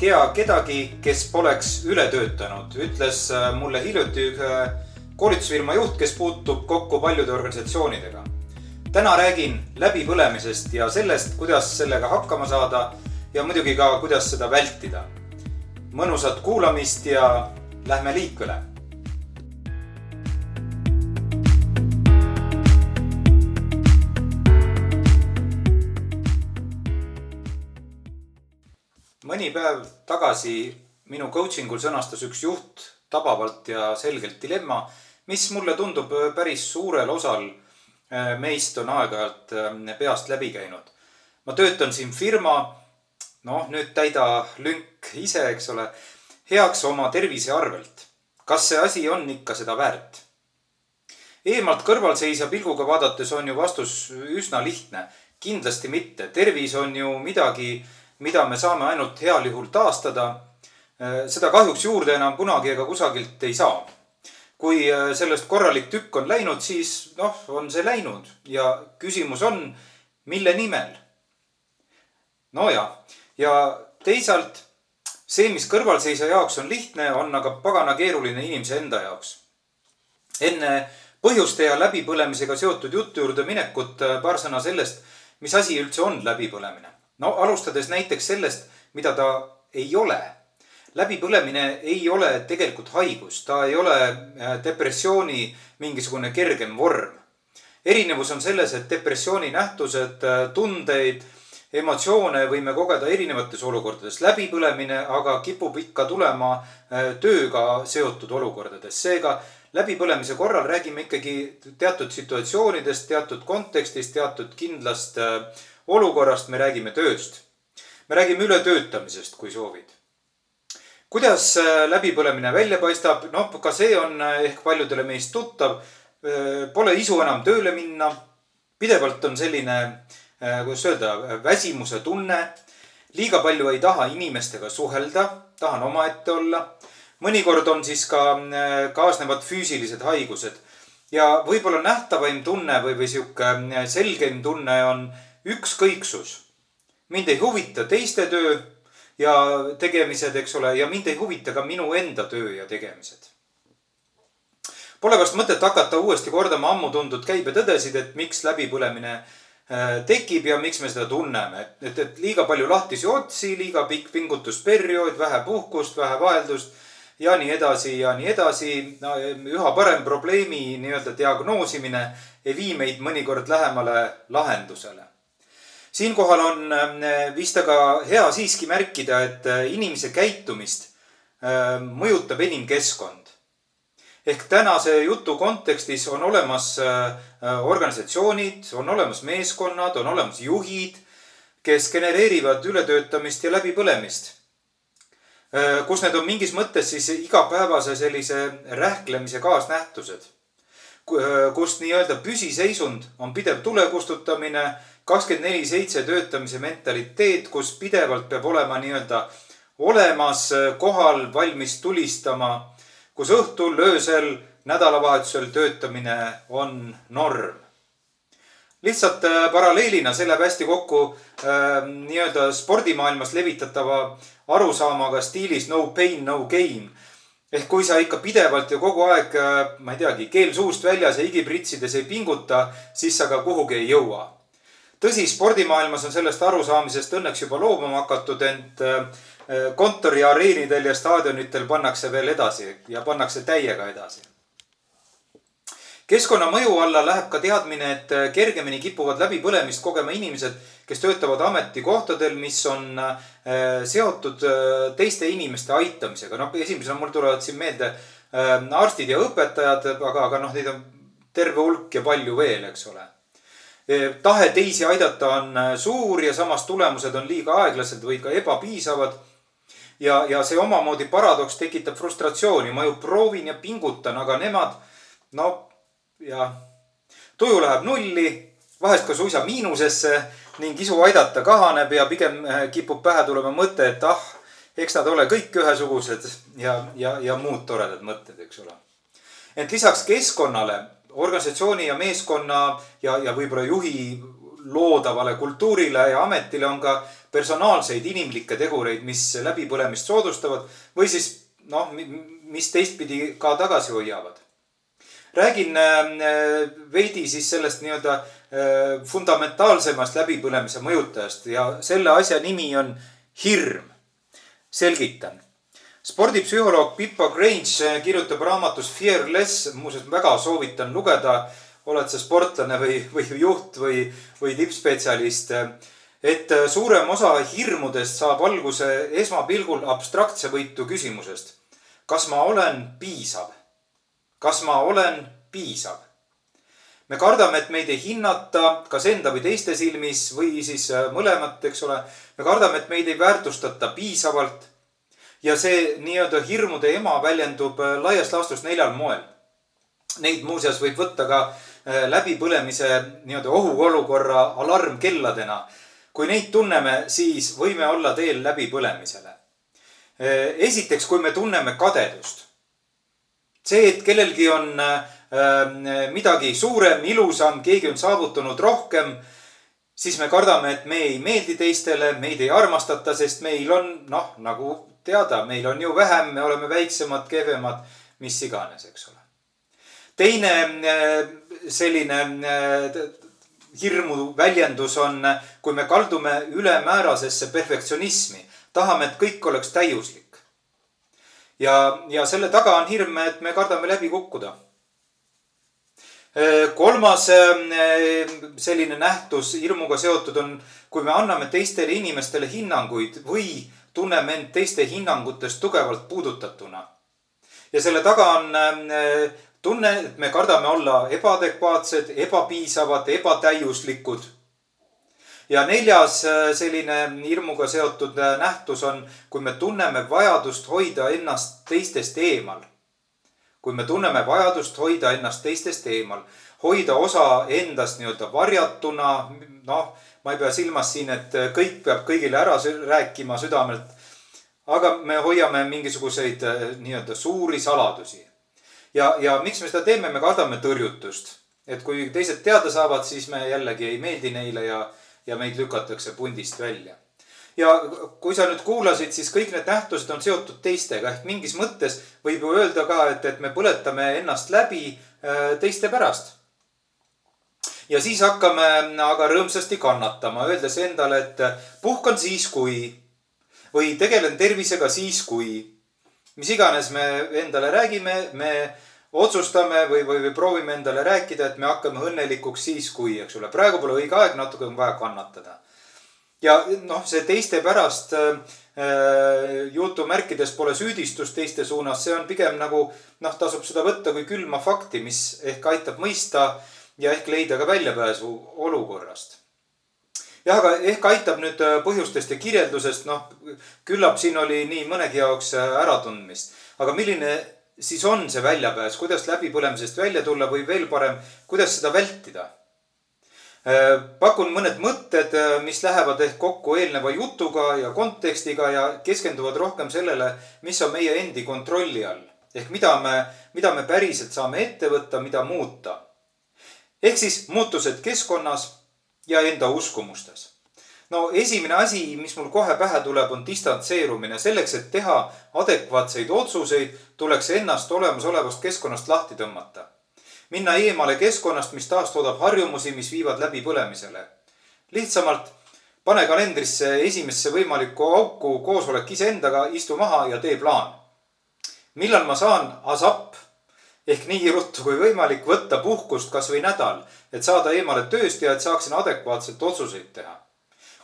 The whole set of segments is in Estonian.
tea kedagi, kes poleks üle töötanud, ütles äh, mulle hiljuti ühe koolitusfirma juht, kes puutub kokku paljude organisatsioonidega. täna räägin läbipõlemisest ja sellest, kuidas sellega hakkama saada ja muidugi ka, kuidas seda vältida. mõnusat kuulamist ja lähme liikvele mõni päev tagasi minu coaching ul sõnastas üks juht tabavalt ja selgelt dilemma, mis mulle tundub päris suurel osal äh, meist on aeg-ajalt äh, peast läbi käinud. ma töötan siin firma, noh, nüüd täida lünk ise, eks ole, heaks oma tervise arvelt. kas see asi on ikka seda väärt? eemalt kõrvalseisja pilguga vaadates on ju vastus üsna lihtne. kindlasti mitte. tervis on ju midagi mida me saame ainult heal juhul taastada. Äh, seda kahjuks juurde enam kunagi ega kusagilt ei saa. kui äh, sellest korralik tükk on läinud, siis noh, on see läinud ja küsimus on, mille nimel? nojah, ja teisalt see, mis kõrvalseisja jaoks on lihtne, on aga pagana keeruline inimese enda jaoks. enne põhjuste ja läbipõlemisega seotud jutu juurde minekut äh, paar sõna sellest, mis asi üldse on läbipõlemine no alustades näiteks sellest, mida ta ei ole. läbipõlemine ei ole tegelikult haigus, ta ei ole äh, depressiooni mingisugune kergem vorm. erinevus on selles, et depressiooni nähtused, äh, tundeid, emotsioone võime kogeda erinevates olukordades. läbipõlemine aga kipub ikka tulema äh, tööga seotud olukordades, seega läbipõlemise korral räägime ikkagi teatud situatsioonidest, teatud kontekstist, teatud kindlast olukorrast, me räägime tööst. me räägime ületöötamisest, kui soovid. kuidas äh, läbipõlemine välja paistab, noh, ka see on äh, ehk paljudele meist tuttav. Äh, pole isu enam tööle minna. pidevalt on selline, kuidas öelda, väsimuse tunne. liiga palju ei taha inimestega suhelda, tahan omaette olla. mõnikord on siis ka kaasnevad füüsilised haigused ja võib-olla nähtavaim tunne või, või sihuke selgeim tunne on ükskõiksus. mind ei huvita teiste töö ja tegemised, eks ole, ja mind ei huvita ka minu enda töö ja tegemised. Pole vast mõtet hakata uuesti kordama ammu tuntud käibetõdesid, et miks läbipõlemine äh, tekib ja miks me seda tunneme, et, et, et liiga palju lahtisi otsi, liiga pikk pingutusperiood, vähe puhkust, vähe vaheldust ja nii edasi ja nii edasi no,. üha parem probleemi nii-öelda diagnoosimine ei vii meid mõnikord lähemale lahendusele siinkohal on äh, vist aga hea siiski märkida, et äh, inimese käitumist äh, mõjutab enim keskkond. ehk tänase jutu kontekstis on olemas organisatsioonid, on olemas meeskonnad, on olemas juhid, kes genereerivad ületöötamist ja läbipõlemist. kus need on mingis mõttes siis igapäevase sellise rähklemise kaasnähtused. Kus nii-öelda püsiseisund on pidev tule kustutamine kakskümmend neli seitse töötamise mentaliteet, kus pidevalt peab olema nii-öelda olemas, kohal, valmis tulistama, kus õhtul, öösel, nädalavahetusel töötamine on norm. lihtsalt äh, paralleelina, see läheb hästi kokku äh, nii-öelda spordimaailmas levitatava arusaamaga stiilis no pain, no gain ehk kui sa ikka pidevalt ja kogu aeg, äh, ma ei teagi, keel suust väljas ja higipritsides ei pinguta, siis sa ka kuhugi ei jõua tõsi, spordimaailmas on sellest arusaamisest õnneks juba loobuma hakatud, ent äh, kontori areenidel ja staadionitel pannakse veel edasi ja pannakse täiega edasi. keskkonna mõju alla läheb ka teadmine, et äh, kergemini kipuvad läbipõlemist kogema inimesed, kes töötavad ametikohtadel, mis on äh, seotud teiste inimeste aitamisega. noh, esimesena mul tulevad siin meelde arstid ja õpetajad, aga, aga noh, neid on terve hulk ja palju veel, eks ole tahe teisi aidata on äh, suur ja samas tulemused on liiga aeglased või ka ebapiisavad. ja, ja see omamoodi paradoks tekitab frustratsiooni, ma ju proovin ja pingutan, aga nemad, no ja tuju läheb nulli, vahest ka suisa miinusesse ning isu aidata kahaneb ja pigem äh, kipub pähe tulema mõte, et ah, eks nad ole kõik ühesugused ja, ja, ja muud toredad mõtted, eks ole. ent lisaks keskkonnale organisatsiooni ja meeskonna ja, ja võib-olla juhi loodavale kultuurile ja ametile on ka personaalseid inimlikke tegureid, mis läbipõlemist soodustavad või siis noh, mis teistpidi ka tagasi hoiavad. räägin äh, veidi siis sellest nii-öelda fundamentaalsemast läbipõlemise mõjutajast ja selle asja nimi on hirm. selgitan spordipsühholoog Pippa Grange kirjutab raamatus Fearless, muuseas väga soovitan lugeda oled sa sportlane või, või juht või, või tippspetsialist. et suurem osa hirmudest saab alguse esmapilgul abstraktse võitu küsimusest. kas ma olen piisav? kas ma olen piisav? Me kardame, et meid ei hinnata kas enda või teiste silmis või siis mõlemat, eks ole. me kardame, et meid ei väärtustata piisavalt. ja see nii-öelda hirmude ema väljendub laias laastus neljal moel. Neid muuseas võib võtta ka Äh, läbipõlemise nii-öelda ohuolukorra alarmkelladena. kui neid tunneme, siis võime olla teel läbipõlemisele. Äh, esiteks, kui me tunneme kadedust. see, et kellelgi on äh, midagi suurem, ilusam, keegi on saavutanud rohkem, siis me kardame, et me ei meeldi teistele, meid ei armastata, sest meil on noh, nagu teada, meil on ju vähem, me oleme väiksemad, kehvemad, mis iganes, eks ole. teine selline äh, hirmu väljendus on, kui me kaldume ülemäärasesse perfektsionismi, tahame, et kõik oleks täiuslik. ja, ja selle taga on hirm, et me kardame läbi kukkuda. Äh, kolmas äh, selline nähtus hirmuga seotud on, kui me anname teistele inimestele hinnanguid või tunneme end teiste hinnangutest tugevalt puudutatuna. ja selle taga on tunne, et me kardame olla ebaadekvaatsed, ebapiisavad, ebatäiuslikud. ja neljas äh, selline hirmuga seotud äh, nähtus on, kui me tunneme vajadust hoida ennast teistest eemal. Kui me tunneme vajadust hoida ennast teistest eemal, hoida osa endast nii-öelda varjatuna, noh, ma ei pea silmas siin, et äh, kõik peab kõigile ära rääkima südamelt. aga me hoiame mingisuguseid nii-öelda suuri saladusi ja, ja miks me seda teeme, me kardame tõrjutust. et kui teised teada saavad, siis me jällegi ei meeldi neile ja, ja meid lükatakse pundist välja. Ja kui sa nüüd kuulasid, siis kõik need nähtused on seotud teistega. Ehk mingis mõttes võib ju öelda ka, et, et me põletame ennast läbi äh, teiste pärast. Ja siis hakkame aga rõõmsasti kannatama, öeldes endale, et puhkan siis, kui või tegelen tervisega siis, kui. Mis iganes me endale räägime, me otsustame või, või, või proovime endale rääkida, et me hakkame õnnelikuks siis, kui, eks ole, praegu pole õige aeg, natuke on vaja kannatada. Ja noh, see teiste pärast äh, jutumärkides pole süüdistus teiste suunas, see on pigem nagu noh, tasub seda võtta kui külma fakti, mis ehk aitab mõista ja ehk leida ka väljapääsu olukorrast jah, aga ehk aitab nüüd äh, põhjustest ja kirjeldusest, noh, küllap siin oli nii mõnegi jaoks äh, äratundmist. aga milline siis on see väljapääs, kuidas läbipõlemisest välja tulla või veel parem, kuidas seda vältida? Äh, pakun mõned mõtted, mis lähevad ehk kokku eelneva jutuga ja kontekstiga ja keskenduvad rohkem sellele, mis on meie endi kontrolli all. ehk mida me, mida me päriselt saame ette võtta, mida muuta. ehk siis muutused keskkonnas ja enda uskumustes. no esimene asi, mis mul kohe pähe tuleb, on distantseerumine. selleks, et teha adekvaatseid otsuseid, tuleks ennast olemasolevast keskkonnast lahti tõmmata. Minna eemale keskkonnast, mis taastoodab harjumusi, mis viivad läbipõlemisele. lihtsamalt pane kalendrisse esimesse võimalikku auku koosolek iseendaga, istu maha ja tee plaan. millal ma saan ASAP ehk nii ruttu kui võimalik võtta puhkust kasvõi nädal, et saada eemale tööst ja et saaksin adekvaatselt otsuseid teha.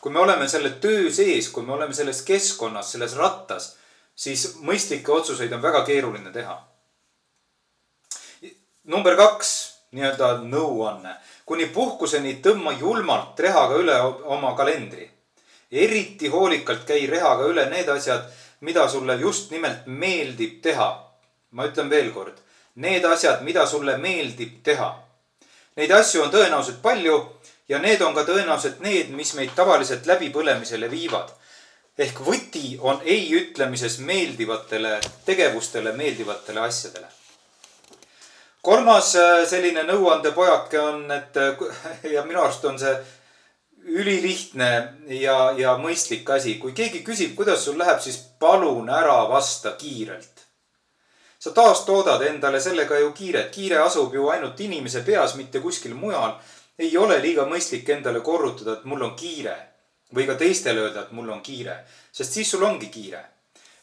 kui me oleme selle töö sees, kui me oleme selles keskkonnas, selles rattas, siis mõistlikke otsuseid on väga keeruline teha. Number kaks, nii-öelda nõuanne. kuni puhkuseni tõmba julmalt rehaga üle oma kalendri. eriti hoolikalt käi rehaga üle need asjad, mida sulle just nimelt meeldib teha. ma ütlen veel kord need asjad, mida sulle meeldib teha. Neid asju on tõenäoliselt palju ja need on ka tõenäoliselt need, mis meid tavaliselt läbipõlemisele viivad. ehk võti on ei ütlemises meeldivatele tegevustele, meeldivatele asjadele. Kolmas äh, selline nõuandepojake on, et äh, ja minu arust on see ülilihtne ja, ja mõistlik asi. kui keegi küsib, kuidas sul läheb, siis palun ära vasta kiirelt. sa taastoodad endale sellega ju kiiret. kiire asub ju ainult inimese peas, mitte kuskil mujal. ei ole liiga mõistlik endale korrutada, et mul on kiire või ka teistele öelda, et mul on kiire, sest siis sul ongi kiire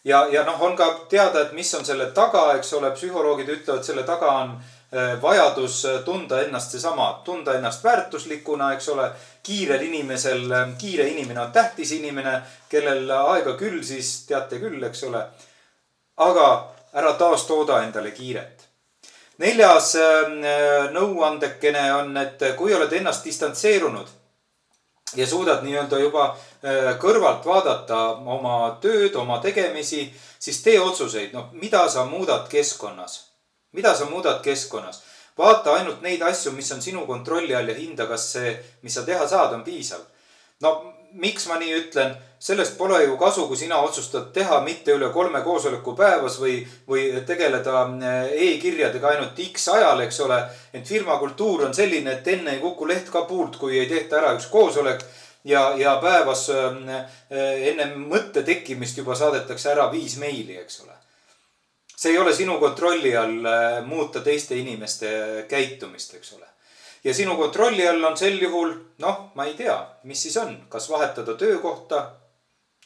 ja, ja noh, on ka teada, et mis on selle taga, eks ole, psühholoogid ütlevad, selle taga on Äh, vajadus äh, tunda ennast seesama, tunda ennast väärtuslikuna, eks ole. kiirel inimesel, äh, kiire inimene on tähtis inimene, kellel aega küll, siis teate küll, eks ole. aga ära taastooda endale kiiret. neljas nõuandekene on, et kui oled ennast distantseerunud ja suudad nii-öelda juba kõrvalt vaadata oma tööd, oma tegemisi, siis tee otsuseid, noh, mida sa muudad keskkonnas mida sa muudad keskkonnas? vaata ainult neid asju, mis on sinu kontrolli all ja hinda, kas see, mis sa teha saad, on piisav. no miks ma nii ütlen, sellest pole ju kasu, kui sina otsustad teha mitte üle kolme koosoleku päevas või, või tegeleda eh, e-kirjadega ainult X ajal, eks ole. et firma kultuur on selline, et enne ei kuku leht ka puult, kui ei tehta ära üks koosolek ja, ja päevas äh, enne mõtte tekkimist juba saadetakse ära viis meili, eks ole see ei ole sinu kontrolli all äh, muuta teiste inimeste käitumist, eks ole. Ja sinu kontrolli all on sel juhul, noh, ma ei tea, mis siis on, kas vahetada töökohta,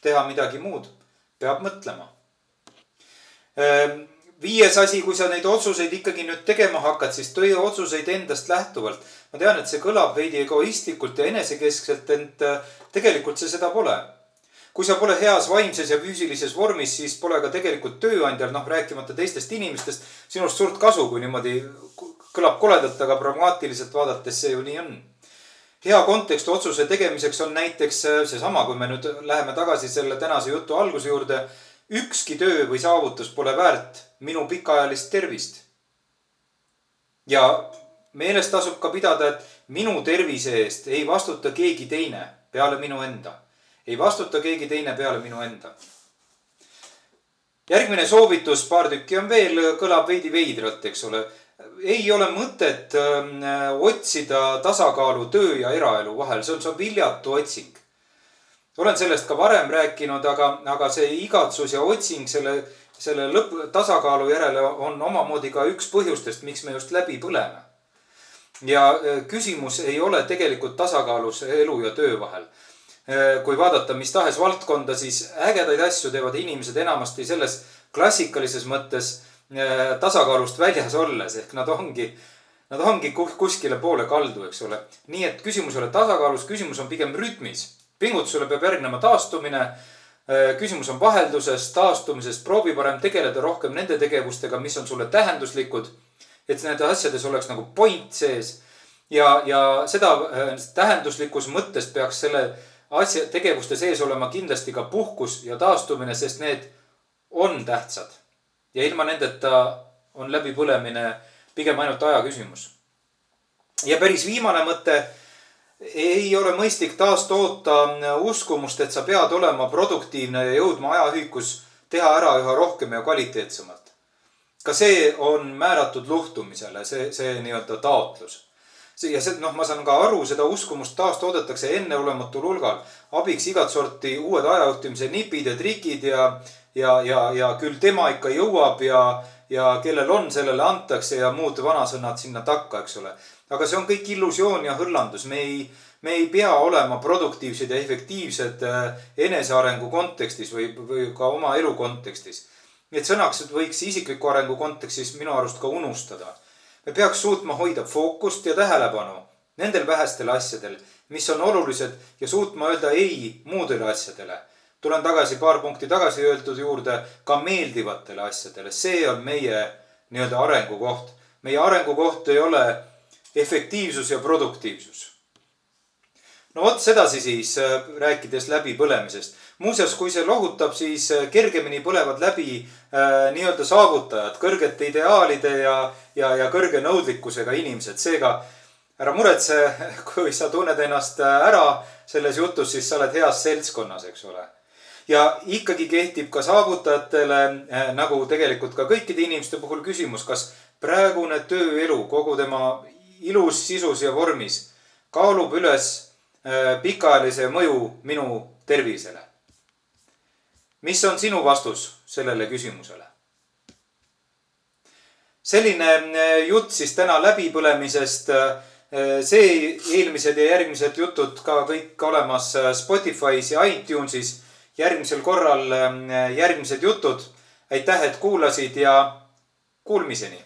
teha midagi muud, peab mõtlema. Ähm, viies asi, kui sa neid otsuseid ikkagi nüüd tegema hakkad, siis tee otsuseid endast lähtuvalt. ma tean, et see kõlab veidi egoistlikult ja enesekeskselt, ent äh, tegelikult see seda pole kui sa pole heas vaimses ja füüsilises vormis, siis pole ka tegelikult tööandjal, noh, rääkimata teistest inimestest, sinust suurt kasu, kui niimoodi kõlab koledalt, aga pragmaatiliselt vaadates see ju nii on. hea kontekst otsuse tegemiseks on näiteks äh, seesama, kui me nüüd läheme tagasi selle tänase jutu alguse juurde. ükski töö või saavutus pole väärt minu pikaajalist tervist. ja meeles tasub ka pidada, et minu tervise eest ei vastuta keegi teine peale minu enda ei vastuta keegi teine peale minu enda. järgmine soovitus, paar tükki on veel, kõlab veidi veidralt, eks ole. ei ole mõtet öö, ähm, otsida tasakaalu töö ja eraelu vahel, see on, see on viljatu otsing. olen sellest ka varem rääkinud, aga, aga see igatsus ja otsing selle, selle lõpp, tasakaalu järele on omamoodi ka üks põhjustest, miks me just läbi põleme ja äh, küsimus ei ole tegelikult tasakaalus elu ja töö vahel kui vaadata mis tahes valdkonda, siis ägedaid asju teevad inimesed enamasti selles klassikalises mõttes äh, tasakaalust väljas olles ehk nad ongi, nad ongi kuskile poole kaldu, eks ole. nii et küsimus ei ole tasakaalus, küsimus on pigem rütmis. pingutusele peab järgnema taastumine. Äh, küsimus on vahelduses, taastumises, proovi parem tegeleda rohkem nende tegevustega, mis on sulle tähenduslikud. et nendes asjades oleks nagu point sees ja, ja seda tähenduslikus mõttes peaks selle asja, tegevuste sees olema kindlasti ka puhkus ja taastumine, sest need on tähtsad. ja ilma nendeta on läbipõlemine pigem ainult aja küsimus. ja päris viimane mõte. ei ole mõistlik taastoota uskumust, et sa pead olema produktiivne ja jõudma ajaühikus teha ära üha rohkem ja kvaliteetsemalt. ka see on määratud luhtumisele, see, see nii-öelda taotlus ja see, noh, ma saan ka aru, seda uskumust taastoodetakse enneolematul hulgal. abiks igat sorti uued ajajuhtimise nipid ja trikid ja, ja, ja, ja küll tema ikka jõuab ja, ja kellel on, sellele antakse ja muud vanasõnad sinna takka, eks ole. aga see on kõik illusioon ja hõllandus, me ei, me ei pea olema produktiivsed ja efektiivsed äh, enesearengu kontekstis või, või ka oma elu kontekstis. Need sõnakesed võiks isikliku arengu kontekstis minu arust ka unustada me peaks suutma hoida fookust ja tähelepanu nendel vähestel asjadel, mis on olulised ja suutma öelda ei muudele asjadele. tulen tagasi paar punkti tagasi öeldud juurde, ka meeldivatele asjadele, see on meie nii-öelda arengukoht. meie arengukoht ei ole efektiivsus ja produktiivsus. no vot sedasi siis äh, rääkides läbipõlemisest muuseas, kui see lohutab, siis äh, kergemini põlevad läbi äh, nii-öelda saavutajad, kõrgete ideaalide ja, ja, ja kõrge nõudlikkusega inimesed. seega ära muretse, kui sa tunned ennast äh, ära selles jutus, siis sa oled heas seltskonnas, eks ole. ja ikkagi kehtib ka saavutajatele äh, nagu tegelikult ka kõikide inimeste puhul küsimus, kas praegune tööelu kogu tema ilus sisus ja vormis kaalub üles pikaajalise mõju minu tervisele. Mis on sinu vastus sellele küsimusele? selline jutt siis täna läbipõlemisest. see, eelmised ja järgmised jutud ka kõik olemas Spotify's ja iTunesis. järgmisel korral järgmised jutud. aitäh, et kuulasid ja kuulmiseni